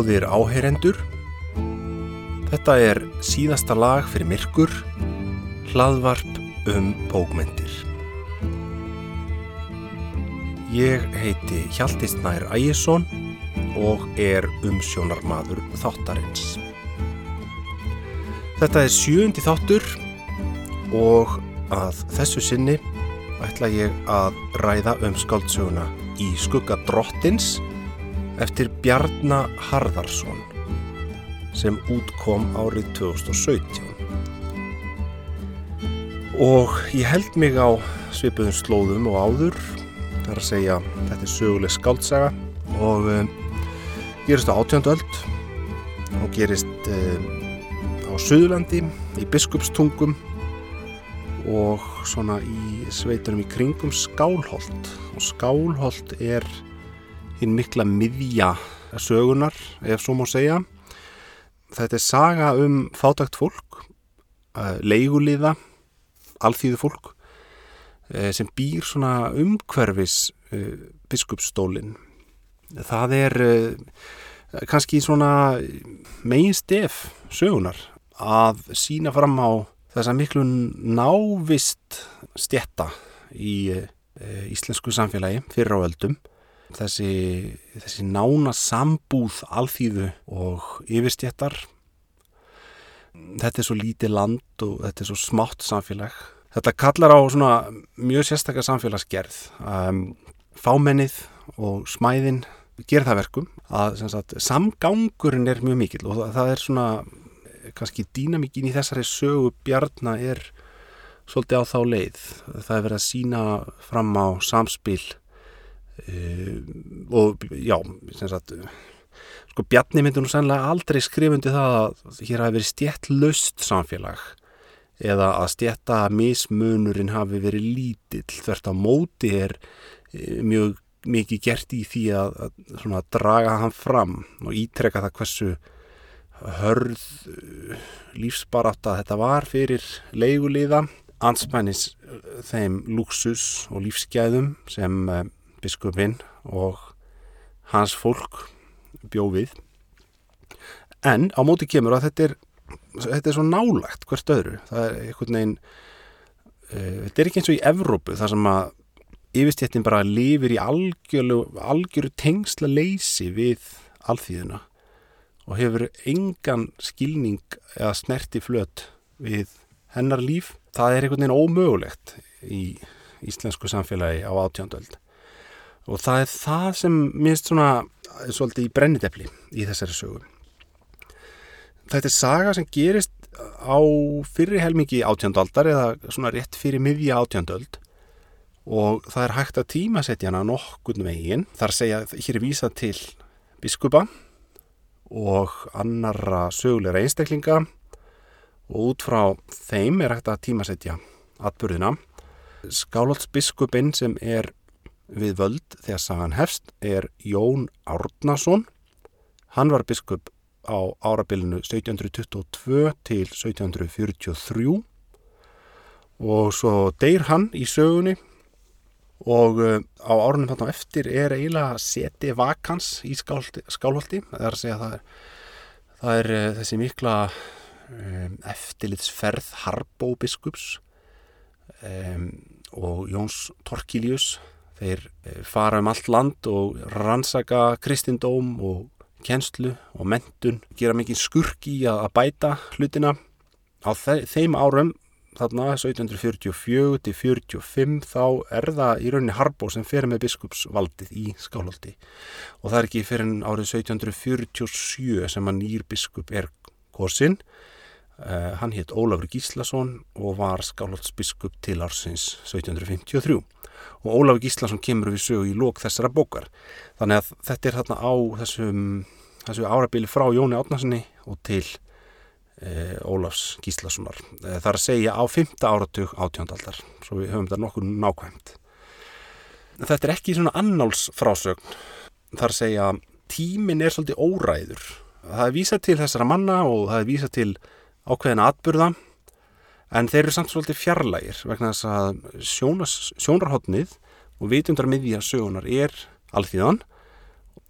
Góðir áheyrendur, þetta er síðasta lag fyrir myrkur, hlaðvarp um bókmentir. Ég heiti Hjaltistnær Ægjesson og er umsjónarmadur þáttarins. Þetta er sjöndi þáttur og að þessu sinni ætla ég að ræða um skáldsöguna í skugga drottins eftir Bjarnar Harðarsson sem útkom árið 2017. Og ég held mig á svipuðum slóðum og áður, það er að segja þetta er söguleg skáldsaga og um, gerist á átjönduöld og gerist um, á Suðurlandi, í Biskupstungum og svona í sveitunum í kringum Skálholt og Skálholt er hinn mikla miðja sögunar, ef svo má segja. Þetta er saga um fátækt fólk leiguliða alþýðu fólk sem býr svona umhverfis biskupstólin það er kannski svona megin stef sögunar að sína fram á þessa miklu návist stjetta í íslensku samfélagi fyrir á öldum þessi, þessi nána sambúð alþýðu og yfirstjettar þetta er svo lítið land og þetta er svo smátt samfélag. Þetta kallar á svona mjög sérstakar samfélagsgerð. Um, fámennið og smæðin ger það verkum að sagt, samgangurinn er mjög mikil og það, er svona kannski dýnamíkin í þessari sögu bjarna er svolítið á þá leið. Það er verið að sína fram á samspil og já, sem sagt, sko bjarni myndur nú sannlega aldrei skrifundi það að hér hafi verið stjætt löst samfélag eða að stjætta mismunurinn hafi verið lítill. Þvert á móti er uh, mjög mikið gert í því að, að, að draga hann fram og ítrekka það hversu hörð lífsbarátt að þetta var fyrir leiguliða anspænis þeim luxus og lífsgæðum sem biskupinn og hans fólk bjóð við. En á móti kemur að þetta er þetta er svo nálagt hvert öðru. Það er einhvern veginn uh, þetta er ekki eins og í Evrópu þar sem að yfirstjettin bara lifir í algjöru tengsla leysi við alþýðuna og hefur engan skilning eða snerti flöt við hennar líf. Það er einhvern veginn ómögulegt í íslensku samfélagi á átjóndöld og það er það sem minnst svona svolítið í brennitepli í þessari sögu. Þetta er saga sem gerist á fyrri helmingi átjóndaldar eða svona rétt fyrir miðja átjóndöld og það er hægt að tímasetja hana nokkurn veginn. Að segja, hér er vísað til biskupa og annara sögulegra einstaklinga og út frá þeim er hægt að tímasetja atbyrðina. Skálholtsbiskupin sem er við völd þegar sagan hefst er Jón Árnason. Hann var biskup á árabilinu 1722 til 1743 og svo deyr hann í sögunni og uh, á árunum þarna eftir er eiginlega seti vakans í skálholti það er að segja að það er, það er uh, þessi mikla um, eftirlitsferð Harbó biskups um, og Jóns Torkilius þeir uh, fara um allt land og rannsaka kristindóm og kjenslu og mentun gera mikið skurk í að, bæta hlutina. Á þeim árum þarna 1744 til 45 þá er það í rauninni Harbó sem fer með biskupsvaldið í Skálholti. Og það er ekki fyrir árið 1747 sem að nýr biskup er korsinn uh, hann hétt Ólafur Gíslason og var Skálholtsbiskup til ársins 1753 og Ólafur Gíslason kemur við sögu í lók þessara bókar. Þannig að þetta er þarna á þessum, þessu árabili frá Jóni Átnarssoni og til Eh, Ólafs Gíslassonar eh, það er að segja á 5. áratug átjóndaldar svo við höfum þetta nokkur nákvæmt. Þetta er ekki svona annáls frásögn það er að segja tímin er svolítið óræður. Það er vísað til þessara manna og það er vísað til ákveðina atburða en þeir eru samt svolítið fjarlægir vegna þess að sjónarhóttnið og vitundar miðja sögunar er alþýðan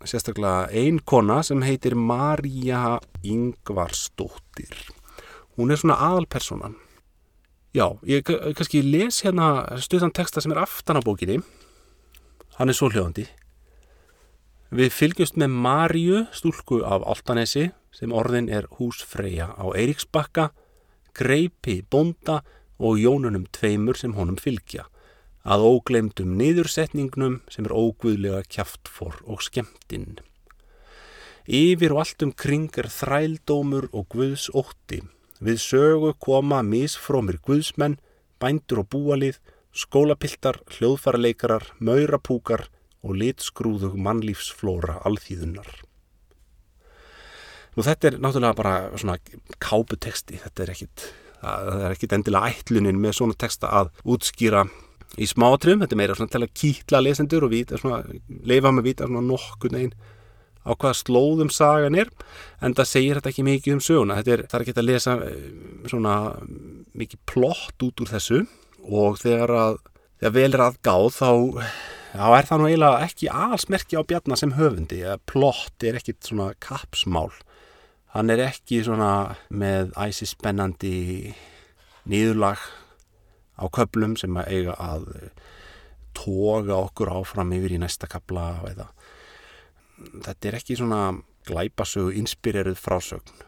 sérstaklega ein kona sem heitir Marja Ingvarsdóttir. Hún er svona aðalpersonan. Já, ég kannski les hérna stuðan texta sem er aftan á bókinni. Hann er svo hljóðandi. Við fylgjumst með Marju, stúlku af Altanesi, sem orðin er húsfreyja á Eiríksbakka, greipi bonda og jónunum tveimur sem honum fylgja að óglemdum niðursetningnum sem er óguðlega kjaftfor og skemmtinn. Yfir og allt um kring er þrældómur og guðs ótti. Við sögu koma misfrómir guðsmenn, bændur og búalið, skólapiltar, hljóðfarleikarar, maurapúkar og litskrúðug mannlífsflóra alþýðunar. Nú þetta er náttúrulega bara svona káputeksti, þetta er ekkit, það er ekkit endilega ætlunin með svona teksta að útskýra í smátrum, þetta er meira svona til að kýtla lesendur og vita, svona, leifa með vita svona nokkur neginn á hvaða slóðum sagan er en það segir þetta ekki mikið um söguna. Þetta er, það er ekki að lesa eh, svona mikið plott út úr þessu og þegar að þegar vel er aðgáð þá þá er það nú eiginlega ekki allsmerki á bjarnar sem höfundi, plott er ekkit svona kapsmál hann er ekki svona með æsi spennandi nýðurlag á köplum sem að eiga að eh, toga okkur áfram yfir í næsta kapla eða þetta er ekki svona glæpasögu inspireruð frásögn.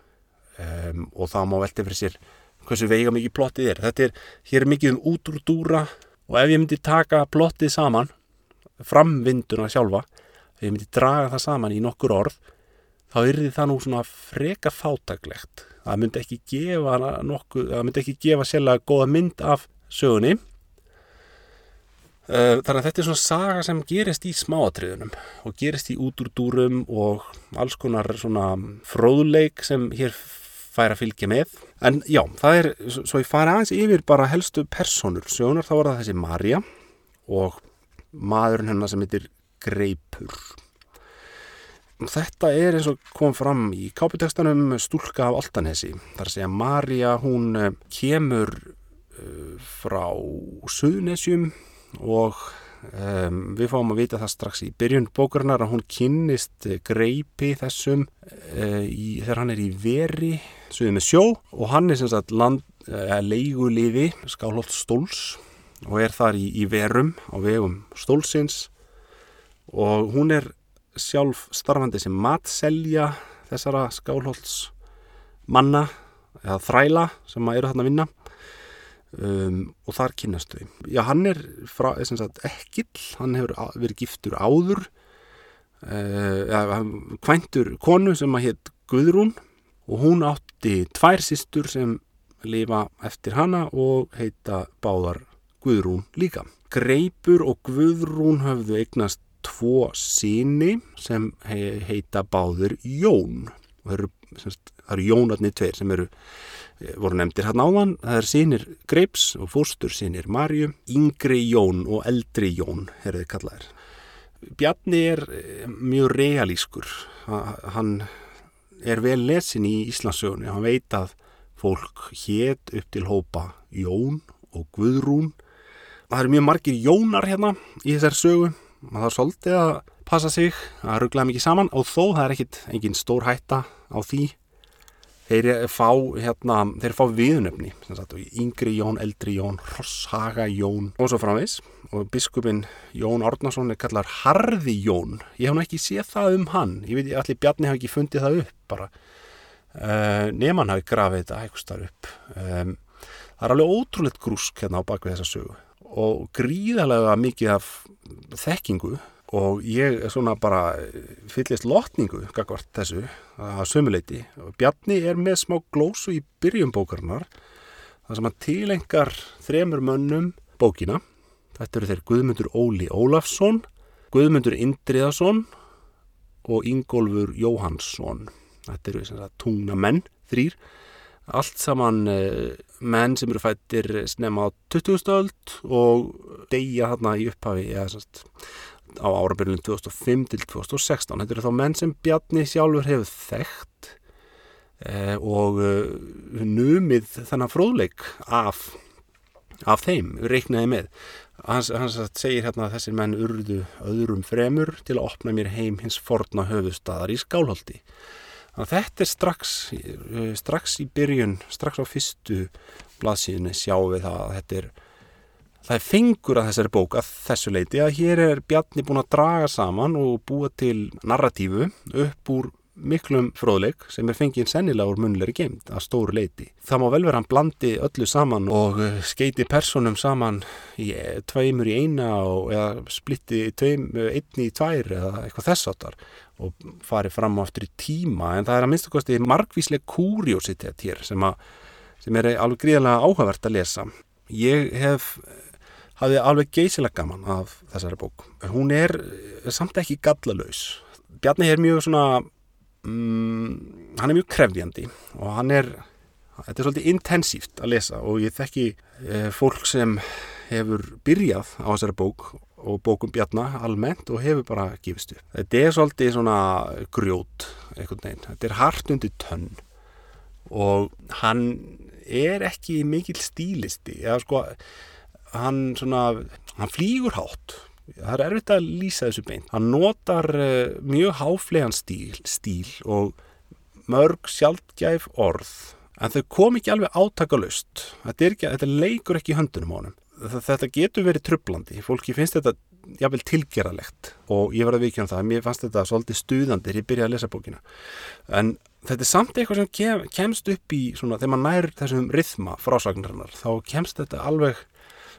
Um, og það má velta fyrir sér hversu veiga mikið plottið er. Þetta er, hér er mikið um út úr dúra og ef ég myndi taka plottið saman framvinduna sjálfa ef ég myndi draga það saman í nokkur orð þá er því það nú svona freka fátaglegt það myndi ekki gefa nokkuð, það myndi ekki gefa sérlega goða mynd af sögunni. Eh, þannig að þetta er svona saga sem gerist í smáatriðunum og gerist í útúrdúrum og alls konar svona fróðleik sem hér fær að fylgja með. En já, það er, svo ég fari aðeins yfir bara helstu personur sögunar, þá var það þessi Marja og maðurinn hennar sem heitir Greipur Þetta er eins og kom fram í káputekstanum Stúlka af Altanesi. Það er að segja Marja, hún eh, kemur frá Suðnesjum og um, við fáum að vita það strax í byrjun bókurnar að hún kynnist greipi þessum uh, í, þegar hann er í veri suðið með sjó og hann er sem sagt land, uh, leiguliði skálholt stóls og er þar í, í verum á vegum stólsins og hún er sjálf starfandi sem matselja þessara skálholts manna eða þræla sem eru þarna að vinna. Um, og þar kynast þau. Já hann er frá, sagt, ekkill hann hefur verið giftur áður uh, ja, kvæntur konu sem að hétt Guðrún og hún átti tvær sístur sem lifa eftir hana og heita báðar Guðrún líka. Greipur og Guðrún höfðu eignast tvo síni sem heita báður Jón. Og það eru, eru Jónarnir tveir sem eru Eh, voru nefndir hann áðan, það er sínir Greips og fórstur sínir Marju, yngri Jón og eldri Jón, er þið kallaðir. Bjarni er eh, mjög realískur, hann er vel lesin í Íslandsögunni, hann veit að fólk hétt upp til hópa Jón og Guðrún. Það eru mjög margir Jónar hérna í þessar sögu, maður þarf svolítið að passa sig, að ruggla mikið saman. Og þó það er ekkit engin stór hætta á því þeir fá, hérna, þeir fá viðnöfni yngri Jón, eldri Jón, Rosshaga Jón og svo framvegs og biskupin Jón Árnason er kallar Harði Jón. Ég hef nú ekki séð það um hann. Ég veit, allir Bjarni hafi ekki fundið það upp bara. Uh, nefn hafi grafið þetta eitthvað starf upp. Um, það er alveg ótrúleitt grúsk hérna á bakvið þessa sögu og gríðarlega mikið af þekkingu og ég er svona bara fyllist lotningu gagvart þessu að sömuleiti og Bjarni er með smá glósu í byrjum bókarnar þar sem hann tilengar þremur mönnum bókina. Þetta eru þeir Guðmundur Óli Ólafsson Guðmundur Indriðason og Ingólfur Jóhansson þetta eru svona tungna menn þrýr allt saman eh, menn sem eru fættir snemma á 20. öld og deyja þarna í upphafi eða svona á árabyrjunum 2005 til 2016. Þetta eru þá menn sem Bjarni sjálfur hefur þekkt eh, og uh, numið þennan fróðleik af af þeim, reiknaði með hans, hans segir hérna að þessir menn urðu öðrum fremur til að opna mér heim hins forna höfustadar í skálholti þannig að þetta er strax eh, strax í byrjun, strax á fyrstu blaðsíðinni sjáum við það að þetta er það er fengur að þessari bók að þessu leiti að hér er Bjarni búin að draga saman og búa til narratífu upp úr miklum fróðleik sem er fengið sennilega úr munleri geimt að stóru leiti. Það má vel vera hann blandi öllu saman og eh, skeiti personum saman í eh, tveimur í eina og, eða splitti tveim, einni í tvær eða eitthvað þess áttar og fari fram á eftir í tíma en það er að minnstu kosti margvíslega kúriositet hér sem, að, sem er alveg gríðilega áhugavert að lesa. Ég hef hafði alveg geysilega gaman af þessari bók. Hún er samt ekki gallalaus. Bjarni er mjög svona mm, hann er mjög krefjandi og hann er þetta er svolítið intensíft að lesa og ég þekki e, fólk sem hefur byrjað á þessari bók og bókum Bjarnar almennt og hefur bara gefist upp. Þetta er svolítið svona grjót, eitthvað neinn. Þetta er hart undir tönn og hann er ekki mikil stílisti. Eða sko hann svona, hann flýgur hátt. Það er erfitt að lýsa þessu beint. Hann notar uh, mjög háflegan stíl, stíl og mörg sjálfgæf orð en þau kom ekki alveg átakalust þetta, þetta leikur ekki höndunum hann þetta getur verið trublandi fólki finnst þetta jáfnveil tilgerðalegt og ég var að vikja um það mér fannst þetta svolítið stuðandi þegar ég byrjaði að lesa bókina. En þetta er samt eitthvað sem kem, kemst upp í svona, þegar maður nær þessum rithma frásagnarinnar þá kemst þetta alveg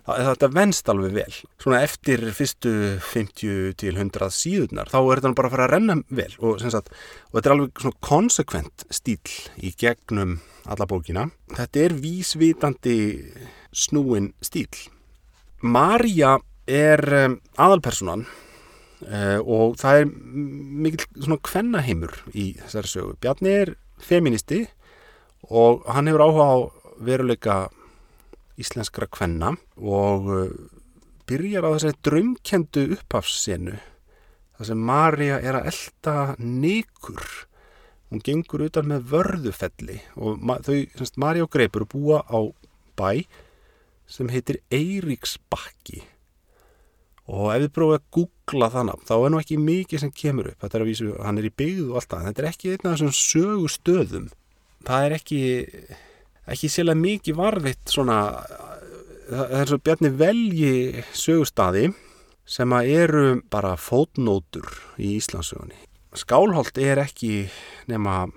þetta venst alveg vel. Svona eftir fyrstu 50 til 100 síðunar þá er þetta bara að fara að renna vel og, sagt, og þetta er alveg svona konsekvent stíl í gegnum alla bókina. Þetta er vísvitandi snúin stíl Marja er um, aðalpersonan uh, og það er mikil svona kvennaheimur í þessari sögu. Bjarni er feministi og hann hefur áhuga á veruleika íslenskra kvenna og uh, byrjar á þessari drömkendu upphafssenu þar sem Marja er að elda nikur hún gengur utan með vörðufelli og þau, semst Marja og Greipur búa á bæ sem heitir Eiríksbakki og ef við prófum að googla þannig þá er nú ekki mikið sem kemur upp þetta er að vísu, hann er í byggðu og allt það þetta er ekki einn af þessum sögustöðum það er ekki ekki sérlega mikið varfitt svona það er svo bjarni velji sögustadi sem að eru bara fótnótur í Íslandsögunni. Skálholt er ekki nema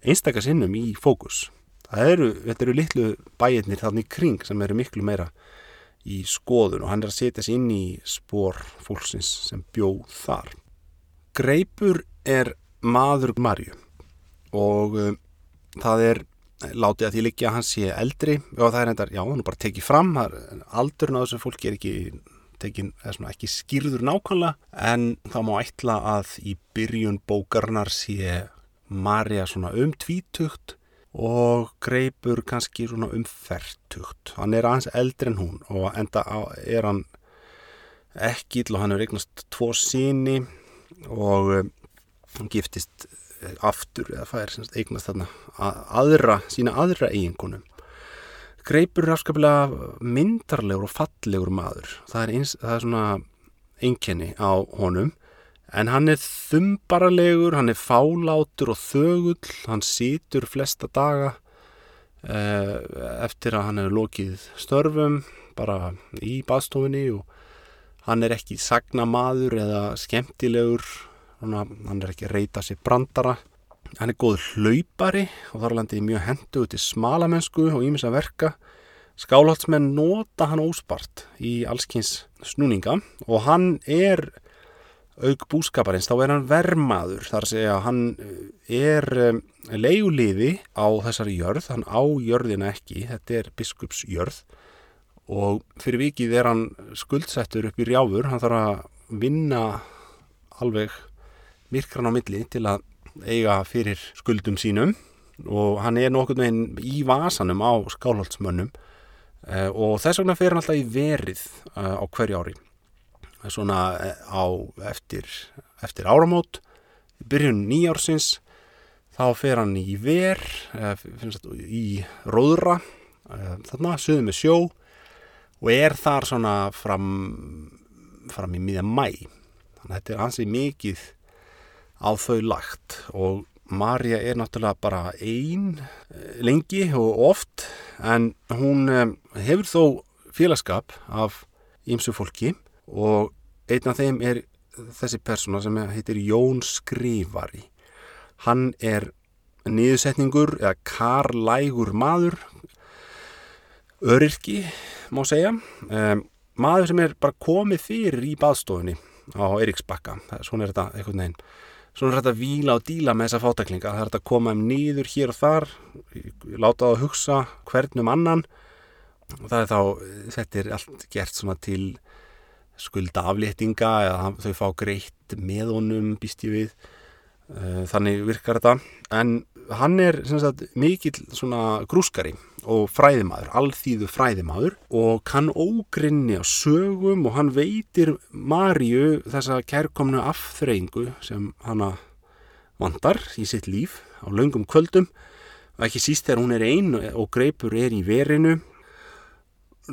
einstakar sinnum í fókus. Eru, þetta eru litlu bæirnir þannig kring sem eru miklu meira í skoðun og hann er að setja sér inn í spór fólksins sem bjóð þar. Greipur er maður Marju og um, það er látið að því líka að hann sé eldri og það er endar, já, hann er bara tekið fram aldurinn á þessu fólki er ekki tekin, er svona ekki skýrður nákvæmlega en það má ætla að í byrjun bókarnar sé Marja svona um tvítugt og greipur kannski svona um færtugt hann er aðeins eldri en hún og enda er hann ekki og hann er eignast tvo síni og um, hann giftist aftur eða fær eignast þarna aðra, sína aðra eiginkonum Greipur er afskaplega myndarlegur og fallegur maður. Það er, eins, það er svona einkenni á honum en hann er þumbaralegur hann er fálátur og þögull hann situr flesta daga eh, eftir að hann hefur lokið störfum bara í baðstofinni og hann er ekki sagna maður eða skemmtilegur hann er ekki reyta sér brandara. Hann er góð hlaupari og þar landi mjög hendu í smalamennsku og ímis að verka. Skálhaldsmenn nota hann óspart í allskynns snúninga og hann er auk búskaparins, þá er hann vermaður þar að segja að hann er um, leiðuliði á þessari jörð, hann á jörðina ekki þetta er biskupsjörð og fyrir vikið er hann skuldsettur upp í rjáfur, hann þarf að vinna alveg myrkran á milli til að eiga fyrir skuldum sínum og hann er nokkur meginn í vasanum á skálholtsmönnum eh, og þess vegna fer hann alltaf í verið eh, á hverju ári svona eh, á eftir, eftir áramót byrjun nýjársins þá fer hann í ver í róðra þarna, sögðu með sjó og er þar svona fram, fram í miðja mæ þannig að þetta er ansið mikið á þau lagt og Marja er náttúrulega bara einn eh, lengi og oft en hún eh, hefur þó félagskap af ýmsu fólki og einn af þeim er þessi persóna sem heitir Jón Skrifari hann er niðursetningur eða karlægur maður. Öryrki má segja. Um, maður sem er bara komið fyrir í baðstofunni á Eiríksbakka. Svona er þetta einhvern veginn. Svona er þetta að víla og díla með þessa fátaklinga það er þetta að koma um nýður hér og þar láta það að hugsa hvernum annan. Og það er þá þetta er allt gert svona til skulda afléttinga eða þau fá greitt með honum býst ég við. Eh, þannig virkar þetta. En hann er sagt, mikill grúskari og fræðimaður, alþýðu fræðimaður og kann ógrinni á sögum og hann veitir Marju þessa kærkomnu afþreyingu sem hanna vandar í sitt líf á laungum kvöldum. Ekki síst þegar hún er einn og greipur er í verinu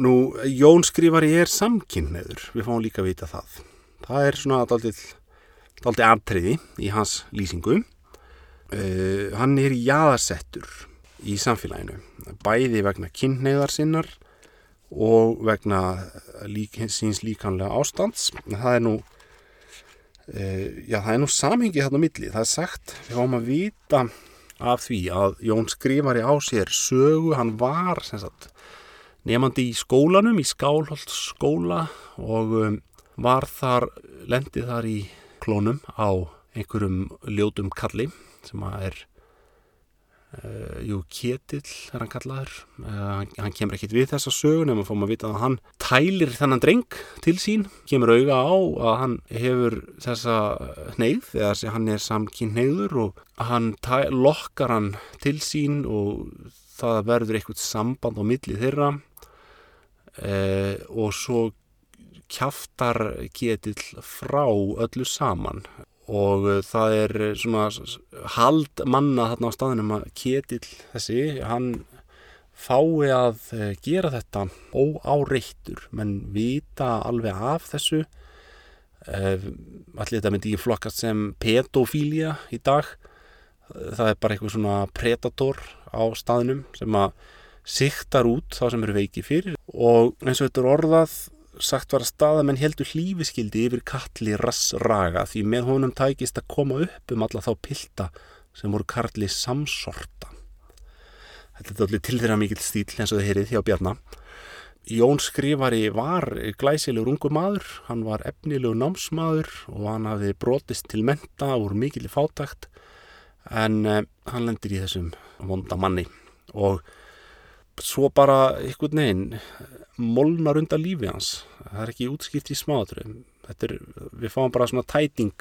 nú Jón skrifari er samkynneður, við fáum líka að vita það það er svona daldi aðtriði í hans lýsingu. Uh, hann er jáðarsettur í samfélaginu, bæði vegna kynneigðar sinnar og vegna lík, síns líkanlega ástands. Það er nú, uh, já það er nú samhengi þarna milli, það er sagt, við fáum að vita af því að Jón skrifari á sér sögu, hann var sagt, nefandi í skólanum, í Skálholt skóla og um, var þar, lendið þar í klónum á einhverjum ljótum kalli sem að er uh, jú, Ketill er hann kallaður. Uh, hann kemur ekkit við þessa sögun en maður fór maður að vita að hann tælir þennan dreng til sín, kemur auga á að hann hefur þessa hneigð, eða hann er samkynneigður og hann lokkar hann til sín og það verður eitthvað samband á milli þeirra uh, og svo kjaftar getill frá öllu saman. Og uh, það er svona hald manna þarna á staðinum að ketill þessi, hann fái að uh, gera þetta óáreittur, menn vita alveg af þessu. Allir þetta myndi ekki flokkast sem pedofília í dag. Það er bara eitthvað svona predator á staðinum sem að siktar út þá sem eru veiki fyrir og eins og þetta er orðað sagt var að staðamenn heldur hlífiskildi yfir kalli rassraga því með honum tækist að koma upp um alla þá pilda sem voru karli samsorta. Þetta er allir til þeirra mikil stíl eins og það heyrið hjá Bjarnar. Jón Skrifari var glæsilegur ungu maður, hann var efnilegur námsmaður og hann hafði brotist til menta úr mikil fátakt en eh, hann lendir í þessum vonda manni og svo bara ykkur neginn molnar undan lífi hans. Það er ekki útskipt í smáðurum við fáum bara svona tæting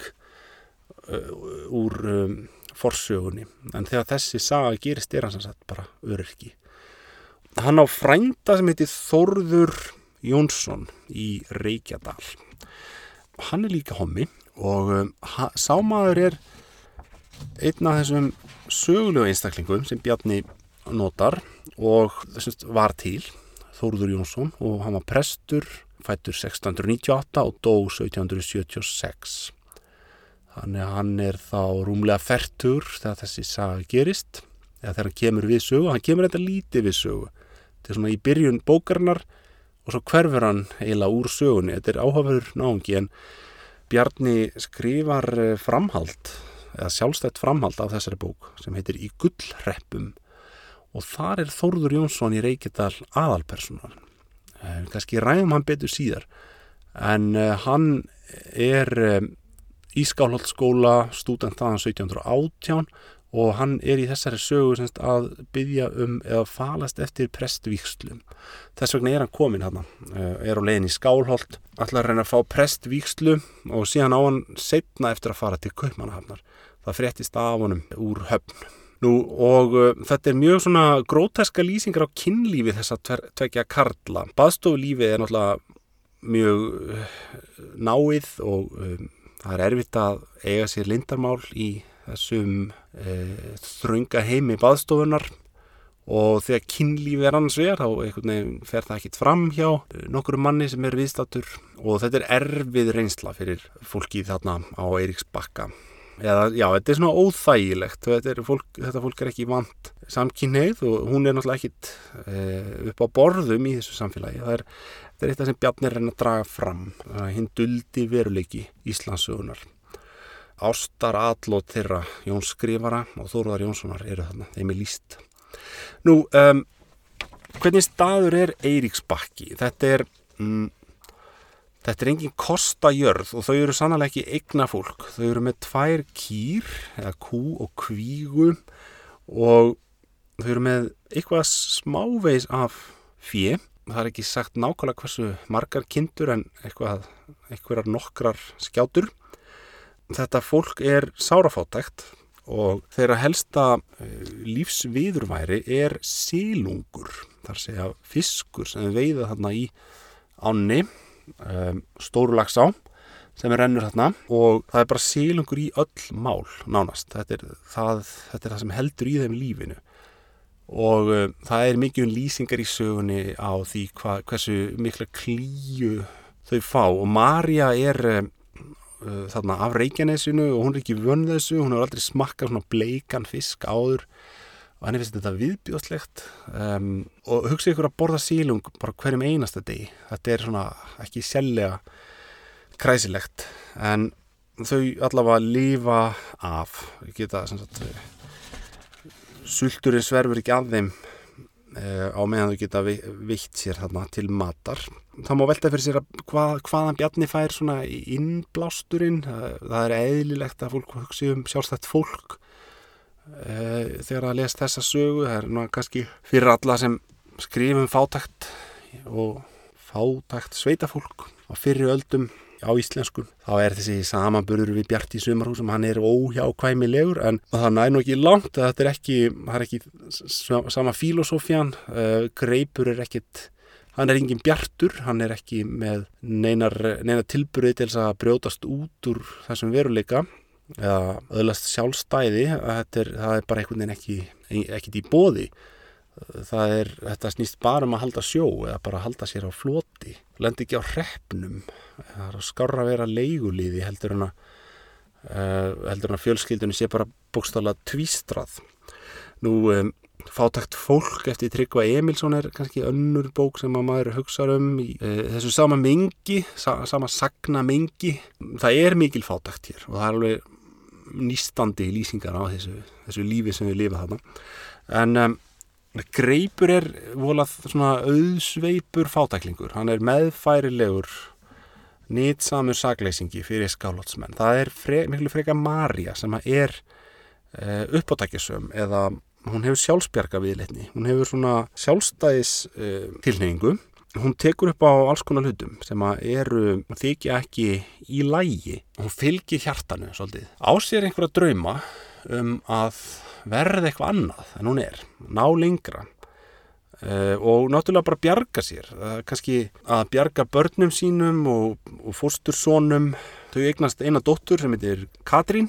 uh, úr um, forsögunni. En þegar þessi saga gerist er hans að bara öryrki. Hann á frænda sem heitir Þorður Jónsson í Reykjadal. Hann er líka hommi og um, sámaður er einn af þessum sögulegu einstaklingum sem Bjarni notar og þessum var til Þóruður Jónsson og hann var prestur fættur 1698 og dó 1776 þannig að hann er þá rúmlega færtur þegar þessi saga gerist eða þegar hann kemur við sögu. Hann kemur þetta lítið við sögu. Þetta er svona í byrjun bókarnar og svo hverfur hann eiginlega úr sögunni. Þetta er áhugaverður náðungi en Bjarni skrifar eh, framhald eða sjálfstætt framhald af þessari bók sem heitir Í gullreppum og þar er Þórður Jónsson í Reykjadal aðalpersonan eh, kannski ræðum hann betur síðar. En eh, hann er eh, í Skálholtskóla stúdent aðan 1718 og hann er í þessari sögu semst, að byggja um eða falast eftir prestvíkslum þess vegna er hann komin hann er á legin í Skálholt allar reyna að fá prestvíkslu og síðan á hann setna eftir að fara til Kaupmannahafnar. Það fréttist af honum úr höfn Nú og uh, þetta er mjög svona gróteska lýsingar á kynlífi þessa tvekja karla. Baðstofulífi er náttúrulega mjög uh, náið og um, það er erfitt að eiga sér lindarmál í þessum uh, þrönga heimi baðstofunar og þegar kynlíf er annars vegar þá fer það ekkit fram hjá nokkur manni sem er viðstatur og þetta er erfið reynsla fyrir fólki þarna á Eiríksbakka eða já, þetta er svona óþægilegt. Þetta, fólk, þetta fólk er ekki vant samkynneið og hún er náttúrulega ekkit e, upp á borðum í þessu samfélagi. Það er, er eitt af sem Bjarni reyna að draga fram hinn duldi veruleiki Íslandsögunar Ástar Allótt þeirra Jón Skrifara og Þóruðar Jónssonar eru þarna, þeim er líst Nú, um, hvernig staður er Eiríksbakki? Þetta er mm, Þetta er engin kostajörð og þau eru sannlega ekki eigna fólk. Þau eru með tvær kýr, eða kú og kvígu og þau eru með eitthvað smáveis af fjö. Það er ekki sagt nákvæmlega hversu margar kindur en eitthvað, eitthvað nokkrar skjátur. Þetta fólk er sárafátækt og þeirra helsta eh, lífsviðurværi er sílungur. Að segja fiskur sem veiða þarna í ánni um, stórulagsá sem er rennur þarna og það er bara sílungur í öll mál nánast, þetta er það, þetta er það sem heldur í þeim lífinu. Og um, það er mikið um lýsingar í sögunni á því hva, hversu mikla klíu þau fá. Og Marja er um, uh, þarna af Reykjanesinu og hún er ekki vönn þessu, hún hefur aldrei smakkað svona bleikan fisk áður og henni finnst þetta viðbjóðslegt um, og hugsa ykkur að borða sílung bara hverjum einasta degi. Þetta er svona ekki sjálflega kræsilegt en þau allavega lifa af. Geta sagt, sulturinn sverfur ekki að þeim uh, á meðan þau geta vitt sér þarna til matar. Það má velta fyrir sér að hvað, hvaðan bjarni fær svona innblásturinn. Það er eðlilegt að fólk hugsi um sjálfstætt fólk þegar að lesa þessa sögu það er nú kannski fyrir alla sem skrifum fátækt og fátækt sveitafólk á fyrir öldum á íslensku þá er þessi samanburður við Bjarti Sumarhúsum hann er óhjákvæmilegur en það næ nú ekki langt þetta er ekki, það er ekki sama filosófjan uh, greipur er ekkit hann er engin bjartur, hann er ekki með neinar, neinar tilburði til þess að brjótast út úr þessum veruleika eða öðlast sjálfstæði er, það er bara einhvern veginn ekki ekkit í bóði það er, þetta snýst bara um að halda sjó eða bara að halda sér á floti. Lendi ekki á hreppnum. Það er að skára að vera leigulíði heldur en að uh, heldur en að fjölskyldunni sé bara bókstala tvístrað. Nú um, fátækt fólk eftir Tryggva Emilsson er kannski önnur bók sem að maður hugsa um í uh, þessu sama mingi sa, sama sagna mingi það er mikil fátækt hér og það er alveg nýstandi lýsingar á þessu, þessu lífi sem við lifa þarna. En um, greipur er volað svona auðsveipur fátæklingur. Hann er meðfærilegur nýtsamur sagleysingi fyrir skálótsmenn það er fre, miklu freka Marja sem er uh, uppátækjasum eða hún hefur sjálfsbjarga viðleitni. Hún hefur svona sjálfstæðis uh, tilneyingu hún tekur upp á alls konar hlutum sem eru þykja ekki í lægi hún fylgir hjartanu svolítið. Á sér einhverja drauma um að verða eitthvað annað en hún er, ná lengra. Uh, og náttúrulega bara bjarga sér. Uh, kannski að bjarga börnum sínum og, og fóstursónum þau eignast eina dóttur sem heitir Katrín.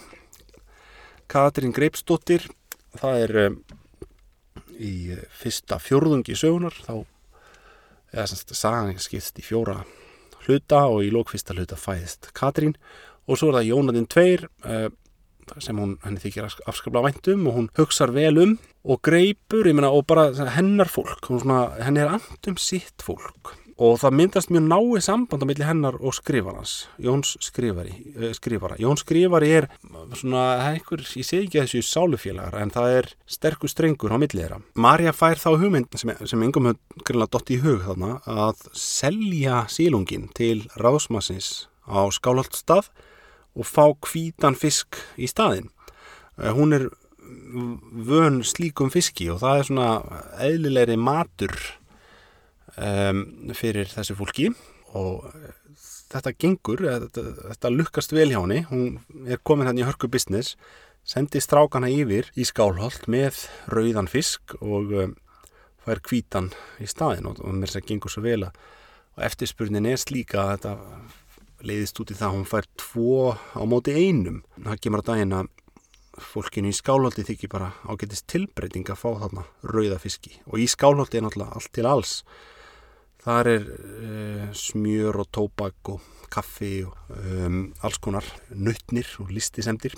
Katrín Greipsdóttir. Það er um, í fyrsta fjórðungi sögunar þá eða semst sagan skipst í fjóra hluta og í lókfista hluta fæðist Katrín. Og svo er það Jónatinn 2 uh, sem hún henni þykir afskaplega væntum og hún hugsar vel um og greipur, ég menna, og bara hennar fólk, svona, henni er andum sitt fólk og það myndast mjög náið samband á milli hennar og skrifarnas Jóns skrifari, uh, skrifara. Jóns skrifari er svona einhver, ég segi ekki að þessu sálufélagar en það er sterkur strengur á milli þeirra. Marja fær þá hugmynd sem, sem yngum höfð grunlega dott í hug þarna að selja sílungin til ráðsmassins á Skálholdstað og fá kvítan fisk í staðin uh, hún er vön slíkum fiski og það er svona eðlilegri matur um, fyrir þessu fólki. Og þetta gengur, þetta, þetta lukkast vel hjá henni, hún er komin hérna í hörku business, sendi strákana yfir í skálholt með rauðan fisk og um, fær kvítan í staðin og, og mér sem gengur svo vel að og eftirspurnin er slíka að þetta leiðist út í það að hún fær tvo á móti einum. Það kemur á daginn að fólkinu í skálholti þykir bara ágætist tilbreyting að fá þarna rauða fiski. Og í skálholti er náttúrulega allt til alls þar er uh, smjör og tóbak og kaffi og um, alls konar nuttnir og listisemdir.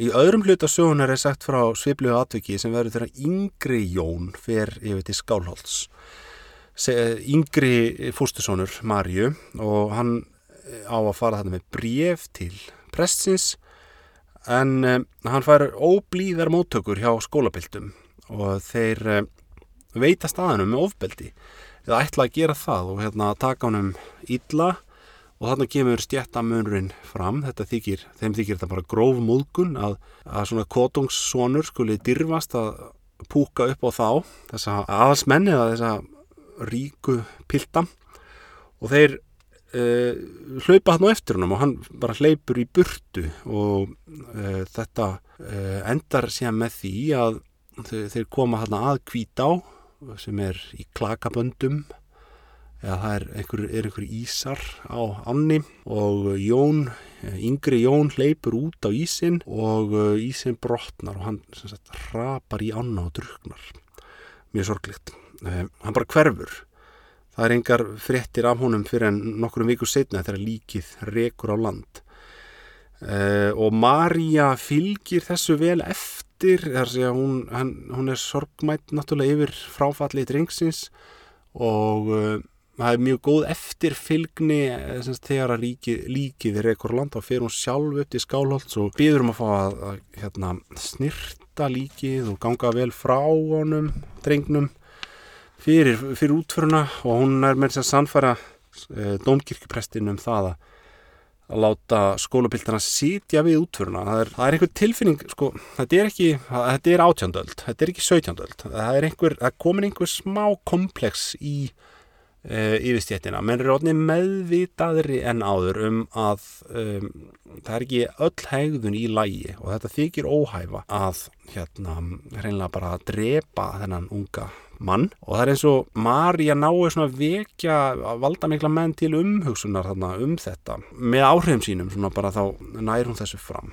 Í öðrum hlutasögunar er sagt frá svipluðu atviki sem verður þegar yngri Jón fer yfir til skálholts. Yngri fústusónur Marju og hann á að fara þetta með bref til prestins en um, hann fær óblíðar móttökur hjá skólabildum og þeir um, veita staðanum með ofbeldi eða ætla að gera það og hérna taka honum illa. Og þarna kemur stjættamunurinn fram. Þykir, þeim þykir þetta bara gróf múlgun að, að svona kotungssonur skuli dirfast að púka upp á þá þessa aðalsmenni eða þessa ríku pilda og þeir uh, hlaupa hann á eftir hann og hann bara hleypur í burtu. Og uh, þetta uh, endar síðan með því að þeir koma hann að kvít á sem er í klakaböndum. Eða það er einhver, er einhver ísar á anni og Jón, yngri Jón hleypur út á ísin og ísin brotnar og hann sagt, rapar í anna og druknar mjög sorglikt hann bara hverfur. Það er engar fréttir af honum fyrir en nokkrum vikur setna þegar líkið rekur á land. Uh, og Marja fylgir þessu vel eftir, þar sé að hún, hann, hún er sorgmætt náttúrulega yfir fráfallið drengsins og uh, það er mjög góð eftirfylgni eh, þegar að líkið, líkið rekur á land og fyrir hún sjálf upp til skálholts og býður um að fá að, að hérna, snirta líkið og ganga vel frá honum, drengnum fyrir, fyrir útföruna og hún er með þess að sannfæra e, domkirkjuprestin um það að að láta skólapiltana sitja við útföruna. Það er, er einhver tilfinning, sko, þetta er ekki, þetta er átjándöld, þetta er ekki sögtjándöld. Það er einhver, það komin einhver smá komplex í e, yfirstjéttina. Menn er rótni meðvitaðri en áður um að um, það er ekki öll hegðun í lægi og þetta þykir óhæfa að hérna, hreinlega bara að drepa þennan unga mann. Og það er eins og Marja náu svona vekja valda mikla menn til umhugsunar þarna um þetta. Með áhrifum sínum svona bara þá nær hún þessu fram.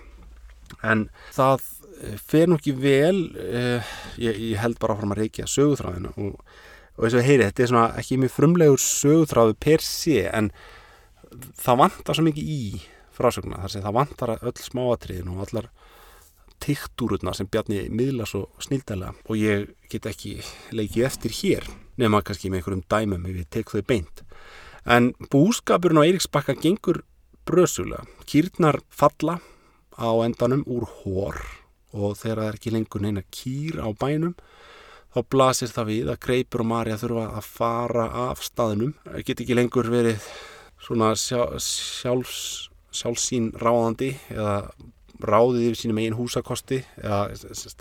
En það eh, fer nú ekki vel eh, ég, ég held bara áfram að reykja sögutráðinu og, og eins og heyri þetta er svona ekki mjög frumlegur sögutráðu per sé en það vantar svo mikið í frásöguna þar sem það vantar öll smáatriðin og allar tiktúrurna sem Bjarni miðla svo snildælega og ég get ekki leikið eftir hér nema kannski með einhverjum dæmum ef ég tek þau beint. En búskapurinn á Eiríksbakka gengur brösulega. Kýrnar falla á endanum úr hór og þegar það er ekki lengur neina kýr á bænum þá blasir það við að Greipur og Marja þurfa að fara af staðinum get ekki lengur verið svona sjálfs sjálfsín ráðandi eða ráðið yfir sínum eigin húsakosti eða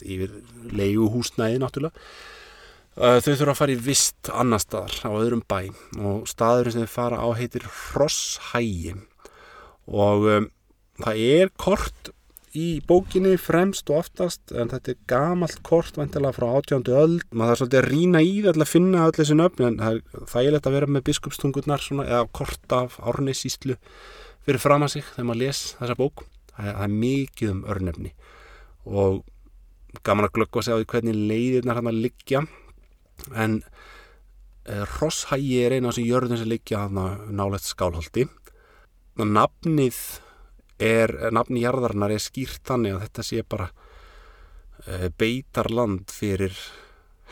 yfir leigu húsnæði náttúrulega þau þurfa að fara í vist annar staðar á öðrum bæ. Og staðurinn sem þau fara á heitir Hrosshægi og um, það er kort í bókinni fremst og aftast en þetta er gamalt kort vantilega frá átjándu öll maður þarf svolítið að rína í það að finna öll þessi nöfn en það er þægilegt að vera með biskupstungurnar eða kort af árneisíslu fyrir fram að sig þegar maður les þessa bók það er, mikið um örnefni. Og gaman að glöggva sig á því hvernig leiðirnar hann að liggja. En e, Rosshægi er eina af þessu jörðum sem liggja nálegt skálhaldi nafnið er, nafni jarðarnar er skýrt þannig að þetta sé bara e, beitarland fyrir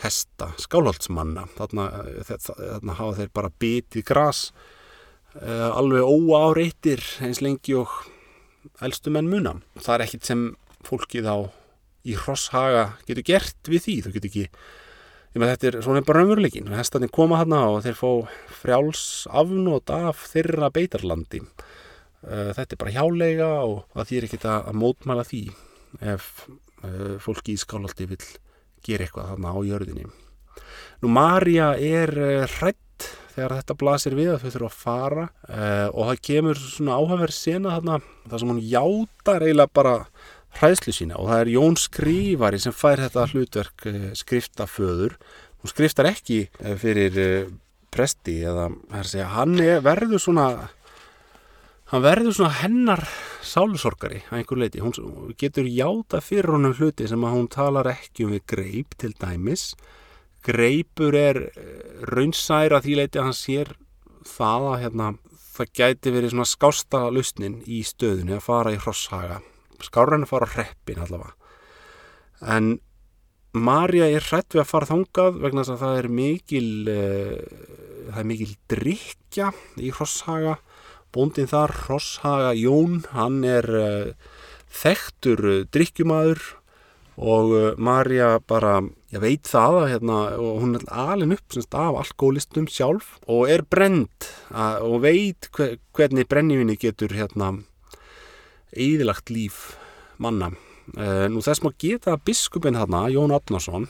hesta skálhaldsmanna þarna, e, þarna hafa þeir bara bitið gras alveg óáreittir eins lengi og elstu menn muna. Það er ekkit sem fólkið á í Hrosshaga getur gert við því. Þú getur ekki, ég með þetta er svona bara raunveruleikin. Hestarnir koma hana og þeir fá frjáls afnót af þeirra beitarlandi. Eh, þetta er bara hjálega og það þýr ekkit að, mótmæla því ef uh, fólki í skálaldi vil gera eitthvað þarna á jörðinni. Nú Marja er eh, hrætt þegar þetta blasir við að þau þurfa að fara uh, og það kemur svona áhafverð sena þarna þar sem hún játar eiginlega bara hræðslu sína og það er Jón Skrívari sem fær þetta hlutverk uh, skriftaföður. Hún skriftar ekki uh, fyrir presti eða segja, hann er, verður svona hann verður svona hennar sálusorgari að einhver leiti, hún getur játa fyrir honum hluti sem að hún talar ekki um við greip til dæmis greipur er eh, raunsæra því leiti að hann sér það að hérna, það gæti verið svona skásta lusnin í stöðunni að fara í hrosshaga skárran að fara á reppin allavega. En Marja er hrætt við að fara þangað vegna þess að það er mikil uh, það er mikil drikja í hrosshaga bóndin þar, hrosshaga Jón hann er uh, þekktur uh, drikkjumadur og Marja bara ég veit það að hérna, hún er alin upp semst, af alkoholistum sjálf og er brend og veit hver, hvernig brennivinni getur hérna eðilagt líf manna. Uh, nú þess maður geta biskupin hérna, Jón Adnarsson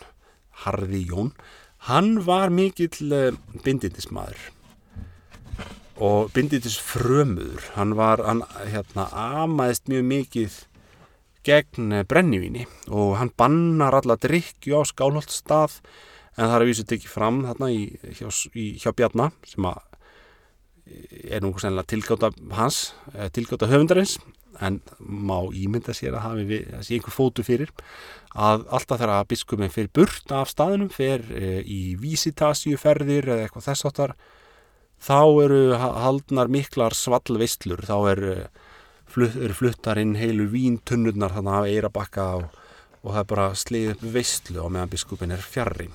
Harði Jón, hann var mikill uh, bindindismadur og bindindisfrömuður. Hann var, hann hérna amaðist mjög mikið gegn eh, brennivíni og hann bannar alla drikju á skálholtstað en það er að vísu tekið fram þarna í, hjá, í, hjá Bjarnar sem að eh, er nú sennilega tilgáta hans, eh, tilgáta höfundarins en má ímynda sér að hafi við, þessi einhver fótu fyrir að alltaf þegar að biskupin fyrir burt af staðinum, fyrir í vísitasíuferðir eða eitthvað þess áttar þá eru haldnar miklar svallvistlur, þá er flutt, eru fluttar inn heilu víntunnurnar þannig að eira bakka og, og það er bara sleið upp veistlu á meðan biskupin er fjarrri.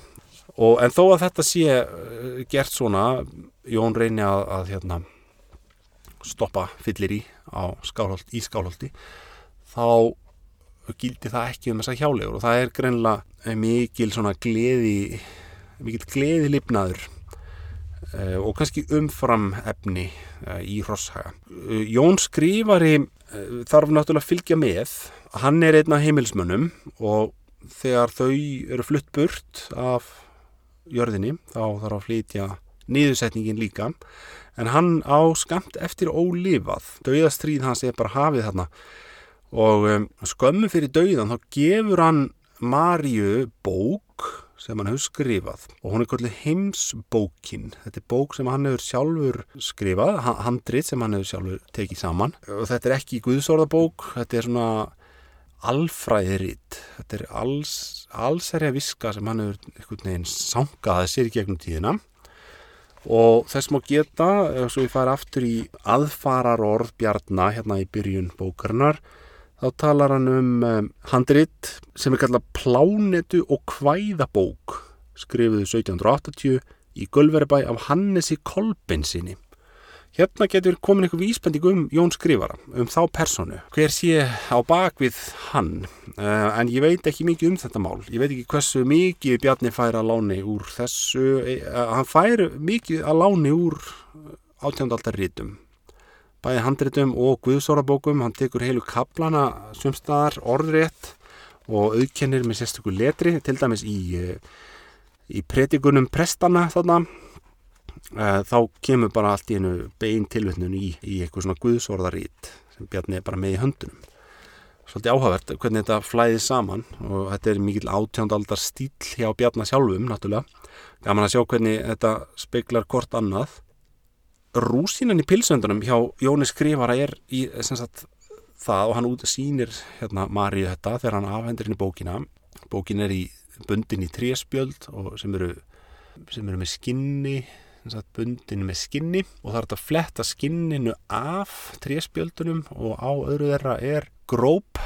Og, en þó að þetta sé uh, gert svona, Jón reyni að, að hérna, stoppa fyllir í, skálholt, í skálholti, þá gildi það ekki um þessa hjálegur og það er greinlega mikil svona gleði, mikil gleði lifnaður og kannski umfram efni uh, í Rosshaga. Uh, Jón Skrifari þarf náttúrulega að fylgja með. Hann er einn af heimilsmönnum og þegar þau eru flutt burt af jörðinni þá þarf að flytja niðursetningin líka en hann á skamt eftir ólifað. Dauðastríð hans er bara hafið þarna og skömmu fyrir dauðan þá gefur hann Marju bók sem hann hefur skrifað. Og hún er kvöldið heimsbókin. Þetta er bók sem hann hefur sjálfur skrifað, handrið sem hann hefur sjálfur tekið saman. Og þetta er ekki guðsorðabók, þetta er svona alfræðiritt þetta er alls, allsærja viska sem hann hefur einhvern veginn sangaði sér gegnum tíðina. Og þess má geta, svo við fara aftur í aðfarar orð bjarnar hérna í byrjun bókarinnar þá talar hann um um handrit sem er kallað Plánetu og Kvæðabók skrifuðu 1780 í Gölveribæ af Hannesi Kolbensinni. Hérna getur komin eitthvað vísbending um Jón Skrifara, um þá personu. Hver sé á bakvið hann, uh, en ég veit ekki mikið um þetta mál. Ég veit ekki hversu mikið Bjarni fær að láni úr þessu, uh, hann fær mikið að láni úr átjöndaaldar bæði handritum og guðsórabókum. Hann tekur heilu kaplana sumstaðar orðrétt og auðkennir með sérstökur letri til dæmis í, eh, í predikunum prestana þarna. E, þá kemur bara allt í einu bein tilvittnun í, í eitthvað svona guðsórðarít sem Bjarni er bara með í höndunum. Svolítið áhagvert hvernig þetta flæði saman og þetta er mikil átjóndaldar stíl hjá Bjarni sjálfum náttúrulega. Gaman að sjá hvernig þetta speiklar kort annað rúsinan í pilsöndunum hjá Jóni Skrifara er í sagt, það og hann út sínir hérna, Maríu þetta þegar hann afhendur henni bókina. Bókin er í bundin í tréspjöld sem eru, sem eru með skinni sagt, bundin með skinni og það er að fletta skinninu af tréspjöldunum og á öðru þeirra er gróp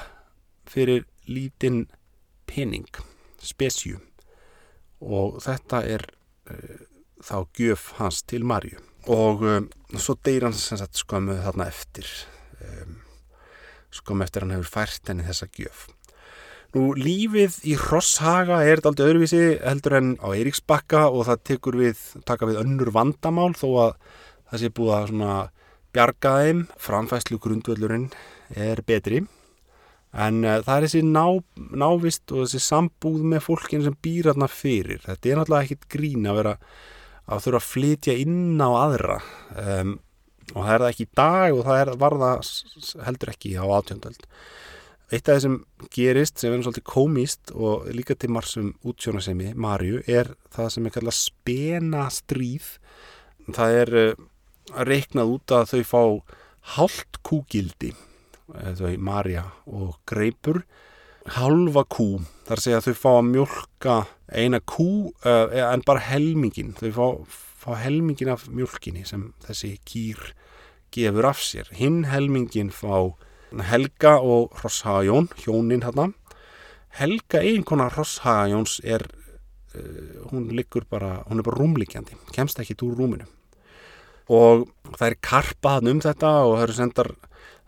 fyrir lítinn pening spesju og þetta er uh, þá gjöf hans til Maríu og um, svo deyir hann sem sagt skömmu þarna eftir. Um, skömmu eftir hann hefur fært henni þessa gjöf. Nú lífið í Rosshaga er þetta aldrei öðruvísi heldur en á Eiríksbakka og það tekur við, taka við önnur vandamál þó að það sé búið að svona bjarga þeim, framfæslu grundvöldurinn er betri. En uh, það er þessi ná, návist og þessi sambúð með fólkin sem býr þarna fyrir. Þetta er náttúrulega ekkit grín að vera að þurfa að flytja inn á aðra. Um, og það er það ekki í dag og það er, var það heldur ekki á átjöndöld eitt af það sem gerist sem verður svolítið komist og líka til marsum útsjónasemi, Marju, er það sem er kallað spena stríð það er uh, reiknað út að þau fá hálft kúgildi þau Marja og Greipur halva kú þar segja að þau fá að mjölka eina kú uh, en bara helmingin þau fá, fá helmingin af mjölkinni sem þessi kýr gefur af sér. Hinn helmingin fá Helga og Rosshagajón hjónin hérna Helga eiginkona Rosshagajóns er uh, hún liggur bara, hún er bara rúmliggjandi kemst ekki úr rúminu. Og það er karpað um þetta og það er sendar